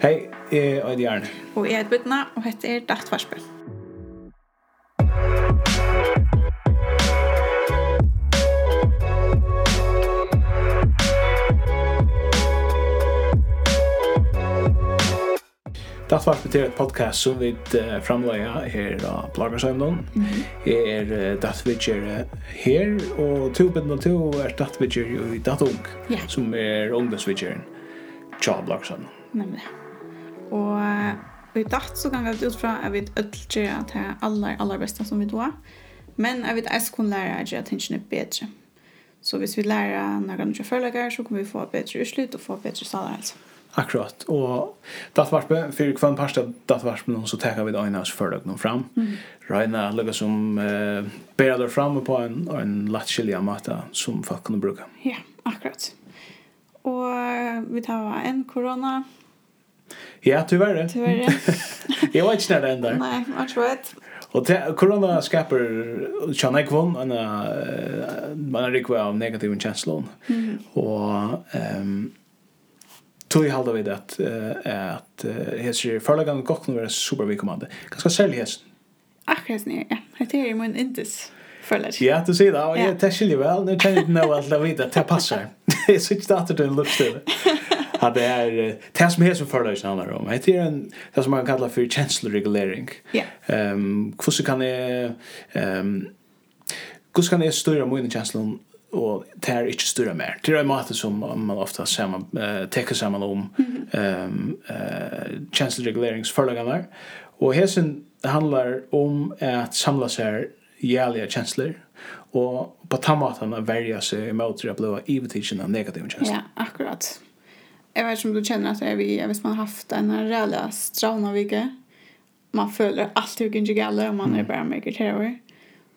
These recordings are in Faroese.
Hei, jeg er Øyde Jarn. Og jeg er Edbudna, og dette er Datt Varsbø. Datt Varsbø til et podcast som vi uh, framleier her av Bloggersøvnån. Mm -hmm. Jeg er uh, Datt Vidger her, og to bedre to er Datt Vidger i Datt Ung, yeah. som er ungdomsvidgeren. Tja, Bloggersøvnån. Nemlig. Og i datt så kan vi ut fra at vi ødel at det er aller, aller beste som vi då. Men jeg vet jeg kunne lære at jeg tingene er bedre. Så hvis vi lærer når vi ikke forlager, så kan vi få bedre utslutt og få bedre salarhelse. Akkurat. Og datvarpe, for hver parst av datvarpe så tar vi det øyne oss før noen fram. Mm. Røyne legger som eh, bærer det fram på en, en lettskillig måte som folk kunne bruke. Ja, akkurat. Og vi tar en korona, Ja, tyvärr. Tyvärr, jag vet inte när det ändrar. Nej, jag tror inte. Och det, corona skapar tjänar kvon en man är rikvar av negativ känslor. Mm. Och ehm tog jag halda vid att att hetsir förlagan gott nu är kommande. Ganska säljes. Akkurat nu, ja. Det är ju min indes förlag. Ja, du ser det. Ja, det skiljer väl. Nu kan jag inte nå att av vid att det passar. Det är så till en lutstil. att det är det som är som förlags handlar om. Det är en det som man kallar för känsloregulering. Ja. Ehm hur så kan jag ehm hur kan jag styra mina känslor och det är inte större mer. Det är en måte som man ofta man, uh, teker samman om mm -hmm. um, äh, känsloregleringsförlagarna. Och hesen handlar om att samla sig jävliga känslor och på tammatarna värja sig emot att bli ivetidsen av negativa känslor. Ja, akkurat jag vet inte om du känner att jag vi jag vet man haft en här rälla strauna. Man följer allt hur kan ju om man är bara maker terror.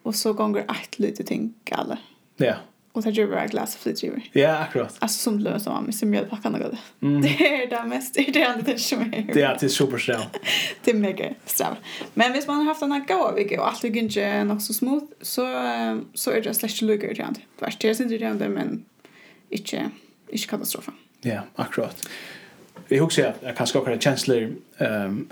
Och så gånger ett lite ting galla. Ja. Och så gör vi glass flit ju. Ja, akkurat. Alltså som lösa man med som jag något. Det är det mest det är det som är. Det är till superstrav. det är mega strav. Men visst man har haft en här gåva vecka och allt hur inte nog så smooth så så är det slash lugg irriterande. Värst det är inte det men inte inte katastrofen. Ja, akkurat. Vi husar at jag kanskje skaka känslor ehm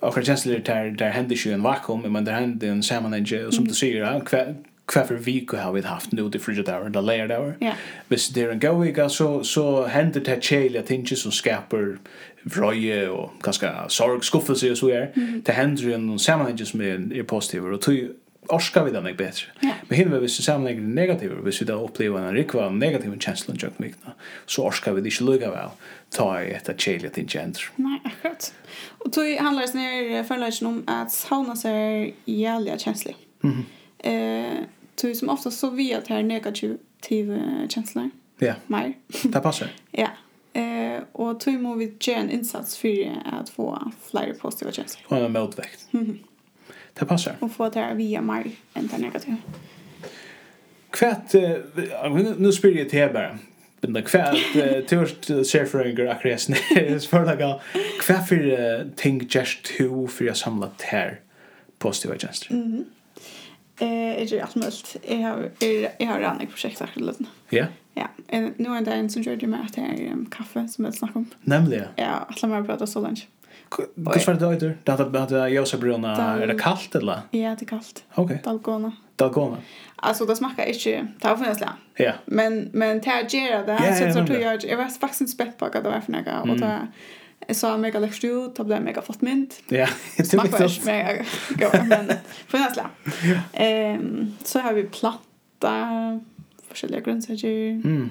och för känslor där där händer ju en vakuum men där händer en sammanhang och som du säger kvar kvar för vecka har vi haft nu det frigid där layer där. Ja. Vis det en go week så så händer det chele att inte som skapar vrøye og kanskje sorg skuffelse og så er. Det hender jo noen sammenhenger som er, er positive, og tog orskar vi den ikke bedre. Ja. Men hinner vi hvis vi sammenlegger det negative, hvis vi da opplever en rikva av negative kjenslen tjøk mykna, så orskar vi det ikke lukka vel, ta i etter kjelje til gender. Nei, akkurat. Og tog handlar det snir forlagen om at sauna ser jævlig kjenslig. Mm -hmm. eh, tog som ofta så vi at her negative kjensler. Ja, Mer. det passer. ja, Eh och tog må vi göra en insats för att få fler positiva känslor. Og en motvekt. Mm -hmm. Det passar. Och få det här via mig, inte negativt. Kvätt, nu spyr jag till er bara. Men det kvätt, törst chefröger akresne, spörlaga. Kvätt för ting just to för jag samlat här positiva tjänster. Mhm. Eh, är det allt möjligt. Jag har jag har redan ett projekt att lite. Ja. Ja, nu är det en som gjorde med att det är kaffe som jag snackar om. Nämligen. Ja, att lämna prata så länge. Hvordan var det da då? Det hade hade jag så bruna är det kallt eller? Ja, det är kallt. Ok. Dalgona. Dalgona. Alltså det smakar inte tavfnäsla. Ja. Men men tärgera det ja, så ja, så tror jag jag var faktiskt spett på att det var för några och ta Jag sa mega läckst ut, det blev mega flott mynt. Ja, det var inte mega gott, men för näsla. Ehm, så har vi platta, forskjellige grønnsaker. Mm.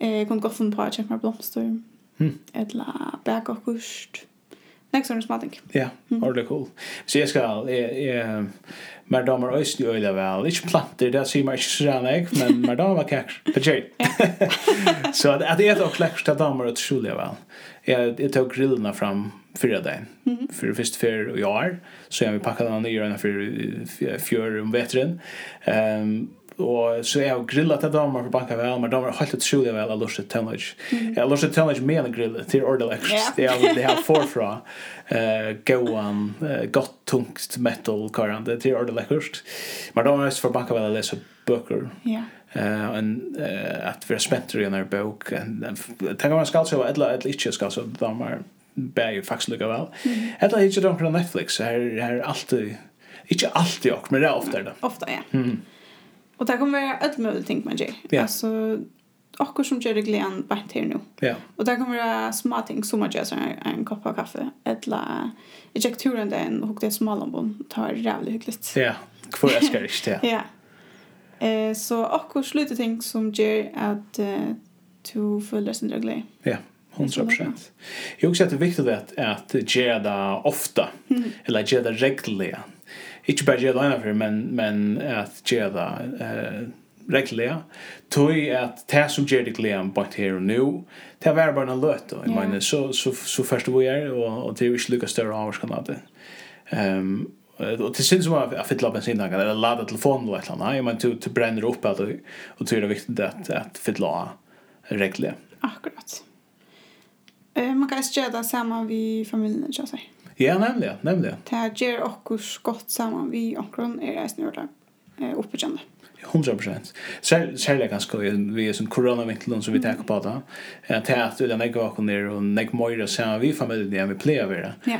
Eh, kunne gå funnet på at kjøpe meg blomster. Mm. Eller bæk og kust. Next Arms Mating. Ja, ordentlig cool. Så jeg skal, jeg, jeg, mer damer øysen i øyla vel, ikke planter, det sier meg ikke så rann jeg, men mer damer var kækker, på tjej. Så at jeg tok lekkert til damer og tjulig vel. Jeg, jeg tok grillene fram fyra dagen, for først fyr og i år, så jeg vil pakka den nye for fjør om vetren. Um, og så jeg har grillet til damer for banka vel, men damer har helt utrolig vel av lushet tennage. Jeg har lushet tennage med en grill til ordelig. Det er det her forfra uh, gåan, uh, godt tungt metal karan, det er til ordelig. Men damer har for banka vel å lese bøker. Ja. Eh en uh, att vi spentar i en här bok en tänker man ska så eller eller inte ska så damer bär ju faktiskt lika väl. Eller inte de på Netflix här här alltid inte alltid och men det är ofta det. Ofta ja. Mm. Och det kommer vara ett möjligt ting man gör. Ja. Alltså, akkur som gjør det glädjen bänt her nu. Ja. Og det kommer vara små ting som man gjør som en kopp av kaffe. Eller, jeg gick turen där en och det är smalambon. Det var jävligt hyggligt. Ja, kvar älskar det. Ja. Eh, så akkur slutte ting som gjør at uh, du føler sin regler. Ja. 100%. Jag också att det är viktigt att, att göra det ofta. Mm. Eller göra det regelmässigt inte bara göra ena för men men att göra eh reglerna tog att det som ger det glädjen bort här och nu det var bara en löt då jag menar så så så först vi är och och det är ju lika större avskalat ehm och det syns som att fylla bensin eller ladda telefonen eller något jag menar du bränner upp allt och det är viktigt att att fylla regler akkurat. Man kan ju göra det samma vi familjen ikke sant? Ja, nemlig, nemlig. Det her gjør okkur godt saman vi omkron er reisende gjør det oppbyggjende. 100%. Sær, særlig ganske vi er som koronavinkelen som vi tenker på da. Det er at den ikke åker ned og nek møyre sammen vi familien enn vi pleier å være. Ja.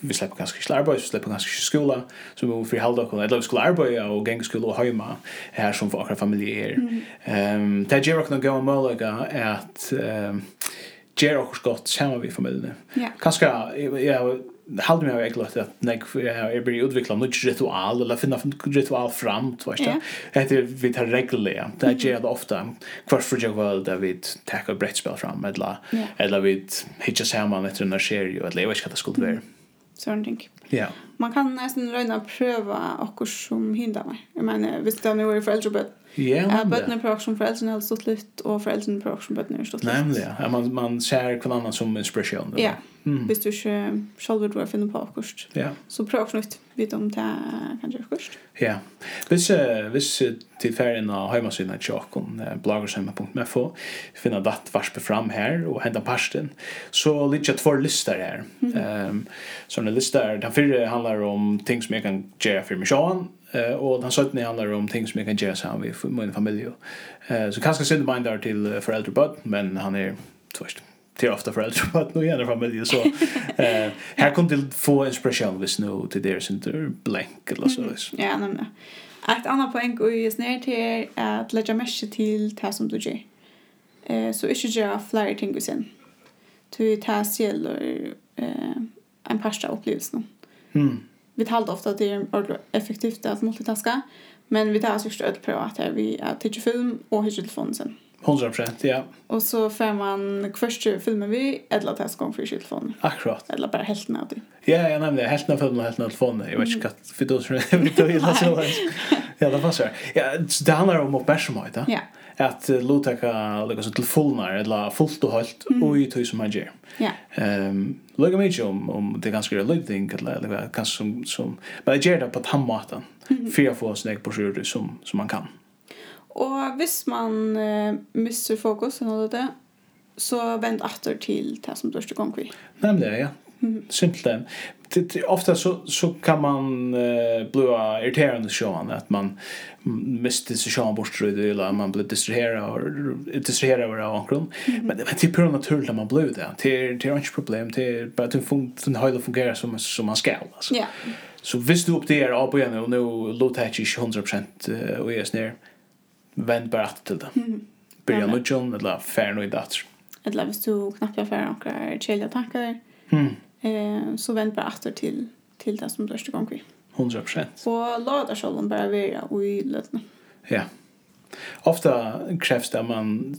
Vi slipper ganske ikke arbeid, vi slipper ganske ikke skola, så vi må fri halde åker. Eller vi skulle arbeide og genge skole og heima her som for akkurat familie er. Mm. Um, det gjør åker noen gode målager at um, gjør åker godt sammen vi familien. Ja. Kanskje, ja, halde mig av eglott att när jag blir utveckla något ritual eller finna ritual fram så vet jag heter vi tar regler det är det ofta kvar för jag väl där vi tar ett brett spel fram eller eller vi hitcha samman efter när ser ju eller vad ska det skulle vara sån ting ja. Man kan nästan röna pröva okkur som hindar meg. Jag menar visst det nu är föräldrar Ja, bötterna pratar som föräldrarna har stått lite och föräldrarna pratar som bötterna har stått lite. Nämligen, ja. man, man ser kvann annan som inspiration. Ja, mm. hvis du inte själv vill finna på kurst. Ja. Så pratar nytt vid om det kanske kurst. Ja, Hvis, uh, hvis uh, till färgen av hemmasyna i uh, bloggershemma.mfo, finna datt dattvarspe fram här och hända parsten. Så lite två listor här. Mm. Um, så den listar, den förra handlar om ting som jag kan göra för mig själv Eh och den sötne handlar om ting som jag kan göra så med min familj. Eh så kanske sända mig där till föräldrar bud men han är tvärt till ofta föräldrar på att nu gärna familj så eh här kom till få inspiration vis nu till deras inte blank eller så vis. Ja, nej men. Ett annat poäng är ju snär till att lägga mesh till det som du gör. Eh så inte ju flera ting vid sen. Till tar här eh en pasta upplevelse. Mm vi talar ofta att det är effektivt att multitaska. Men vi tar oss just öll prova att här vi är titta film och hyr telefonen sen. 100% ja. Och så får man först filmen vi eller att gång för telefonen. Akkurat. Eller bara helt när du. Ja, jag nämnde helt när filmen och helt när telefonen. Jag vet inte vad för då så det blir det så. Ja, det passar. Ja, det handlar om uppmärksamhet. Ja att lotaka lika så til fullnar eller fullt och halt och i tog som man gör. Ja. Ehm lika mycket om om det ganska lite thing eller eller kanske som som men jag gör det på tammatan. Fyra få snäck på sjur som som man kan. Och hvis man uh, missar fokus eller det så vänd åter till det som du ska gå kring. Nämligen ja. Mm. Simpelt det, ofta så, så kan man uh, bli irriterande sjön att man mister sig sjön bort eller man blir distraherad distraherad av det men, men det är pura naturligt att man blir det. Det är, det är inte problem. Det är bara att den, fun den höjden fungerar som, som man ska alltså. ja. Så visst du upp det är av på igen och nu låter det inte 100% och är ner vänd bara att till det börja börja nudgen eller färre i dator eller hvis du knappt jag färre några chilla tankar mm eh, så vänd bara åter till till det som första gången vi. 100 procent. Och låta själva bara vara i lötna. Ja. Ofta krävs det att man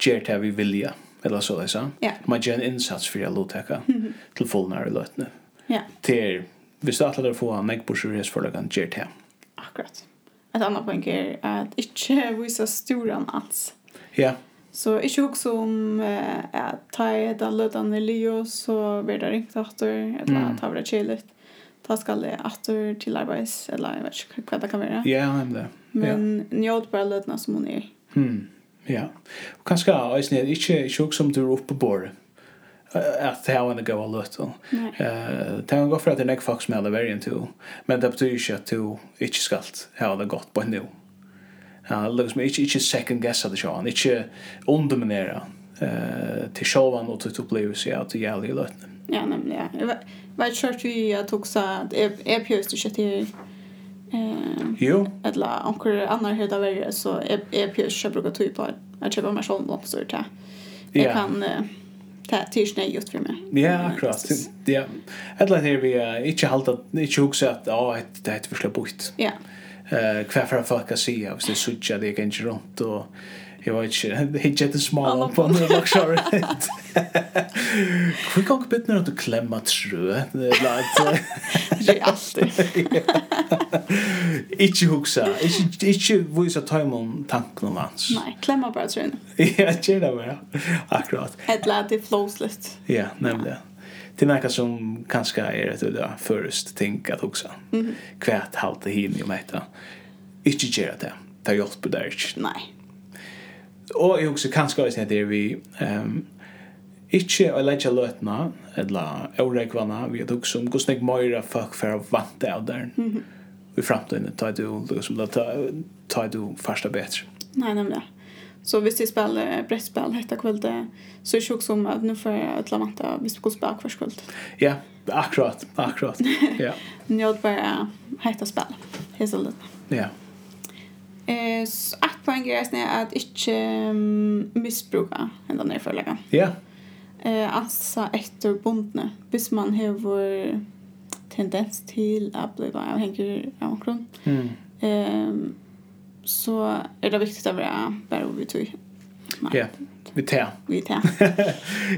ger det vi vilja. Eller så det så. Ja. Man gör en insats för att låta till mm -hmm. till. Ja. Till vi startar att få en äggborsur för att kan ger det. Akkurat. Ett annat poäng är att inte visa storan alls. Ja. Så ikke hukse om eh, at ta i den lødene i Leo, så blir det ringt etter, eller mm. ta det kjellet. Da skal jeg etter til arbeids, eller jeg vet ikke hva det kan være. Ja, nemlig. Men njød bare lødene som hun er. Mm. Ja. Og kanskje, jeg er ikke ikke også om du er oppe på bordet At det här var en gåva lött. Det här var for at det er en folk som hade värgen til. Men det betyr ikke at du ikke skal ha det godt på en nu ja, liksom ikke, ikke second guessa det sjåan, ikke underminera eh til självan og til opplevelse att det gäller ju lätt. Ja, nämligen. Jag vet kört vi att också att är pjöst det shit eh Jo. Eller onkel annan hela värre så är pjöst jag brukar typ på att köpa mig själv något så där. Jag kan ta tisna gjort för mig. Ja, akkurat. Ja. Eller det vi inte hållt att inte huxa att ja, det et förslå bort. Ja. Yeah eh kvar för folk att se av det sucha det kan ju runt och jag vet inte hitcha det smala på den luxury vi kan gå bit ner att klämma trö det är lätt det är alltid. Inte huxa inte inte visa time om tanken mans nej klämma bara trön ja det är det akkurat. Ett lätt det flowslist ja nämligen till något som kanske är ett udda först tänka att också. Mm. Kvärt halt det hin ju mäta. Inte göra det. Ta hjälp på där. Nej. Och jag också kanske har det vi ehm Ikke å legge løtene, eller åregvene, vi har tok som går snakk møyre folk for å vante av der. Mm -hmm. I fremtiden tar du, liksom, tar du første bedre. Nei, nemlig. Så hvis jeg spiller brettspill hetta kvölde så er det sjukt som at nu får jeg et lamanta hvis vi går spille hver kvöld. Ja, akkurat, akkurat. Ja. Njød bare hetta spill, hesa litt. Ja. Eh, så ett poäng är snä att inte missbruka ända ner för. Ja. Eh, alltså efter bondne, hvis man har tendens till att bli avhängig av omkring. Mm. Ehm så är det viktigt att vara bara ord till. Ja. Vi tar. Vi tar.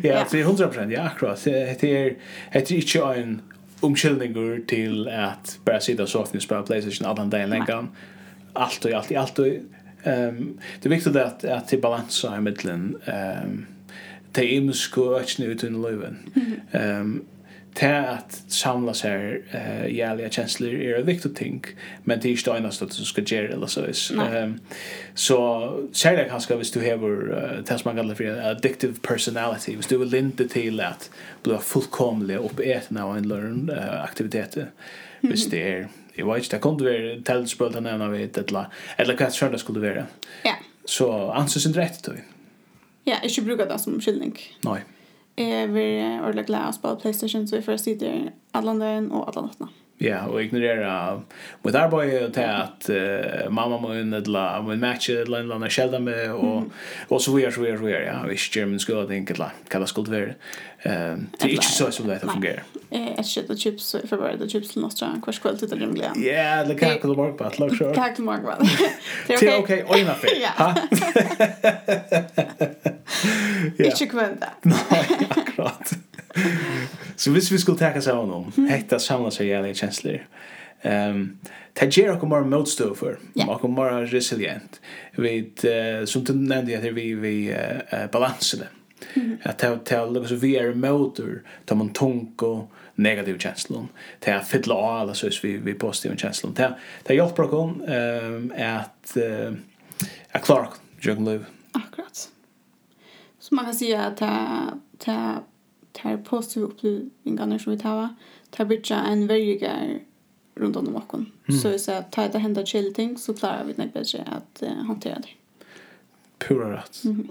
ja, det är 100% Ja, akkurat. Det är det är inte en omkylningur till att bara sitta och softa och spela Playstation alla dagen länge. Allt och allt, allt och ehm det är viktigt att att till balans i mitten ehm det är ju skoj nu till löven. Ehm det att samla så här eh jävliga känslor är en viktig ting men det är inte ena stöd du ska göra eller så is. Ehm så säger jag kanske hvis du har som man kallar för addictive personality hvis du vill inte till att bli fullkomlig uppäten av en learn aktivitet hvis det är jag vet inte det kunde vara tältspel den ena vet eller eller kanske det skulle vara. Ja. Så anses inte rätt då. Ja, ikke brukar det som skillning. Nej. Jeg vil ordentlig glede oss på Playstation, så vi får sitte alle dagen og alle nattene. Ja, og ignorera mitt arbeid til at uh, mamma må inn et la, må inn matche et la, en la, kjelda med, og, og så videre, så videre, så videre, ja, hvis ikke gjør min skole, det er la, hva det skulle være. Um, det er ikke så som det fungerer. Jeg kjøtt og chips, så jeg får bare det chips til Nostra, hver kveld til det rimelig. Ja, det kan ikke du morgen på, lag sjø. Kan ikke morgen på. Det er ok, øyne fyr. Ja. ja. Ikke kvenda. Nei, akkurat. så hvis vi skulle teka seg av noen, hekta samla seg gjerlig kjensler, um, det gjør okkur mer motstå for, yeah. okkur mer resilient. Vi, uh, som du nevnte, at vi, vi uh, balansene. Mm. Att det, ta lukka så vi er motor ta man tung og negativ känslor. Ta att fylla alla så vi vi positiva känslor. Ta ta hjälper kom ehm att att klara jag liv. Akkurat. Så man kan säga att det här positiva upplevelserna som vi tar är bidra en värdigare runt om oss. Så vi säger att tar det händer chill ting så klarar vi det bättre att uh, hantera det. Pura rätt. Mm.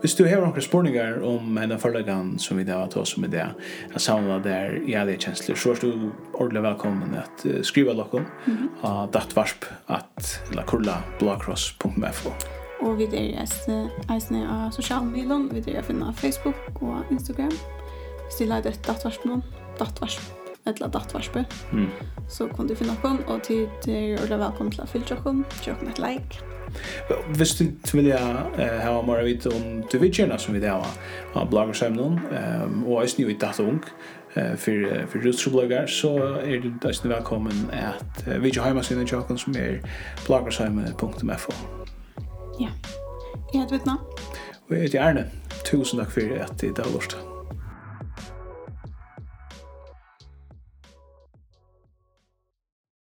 Hvis du har några spårningar om henne förlagan som vi där att oss med det att samla där i alla känslor så är du ordentligt välkommen att uh, skriva lokom mm. uh, dattvarsp at lakurla blåkross.fo. Og vi er eisne av sosiale medier, Vi er å finne Facebook og Instagram. Hvis du leider et dattvarsp noen, dattvarsp, eller dattvarsp, mm. så kan du finne noen, og tid er å velkommen til å fylle noen, gjøre noen et like. Hvis du vil jeg ha mer vite om du vil gjerne som vi det har av bloggersemnen, og eisne jo i datt ung, för för rustrobloggar så är du välkommen att vi har hemma sin som är bloggersheimen.fo. Ja. Jeg heter Vittna. Og jeg heter Erne. Tusen takk for at du har lort. til.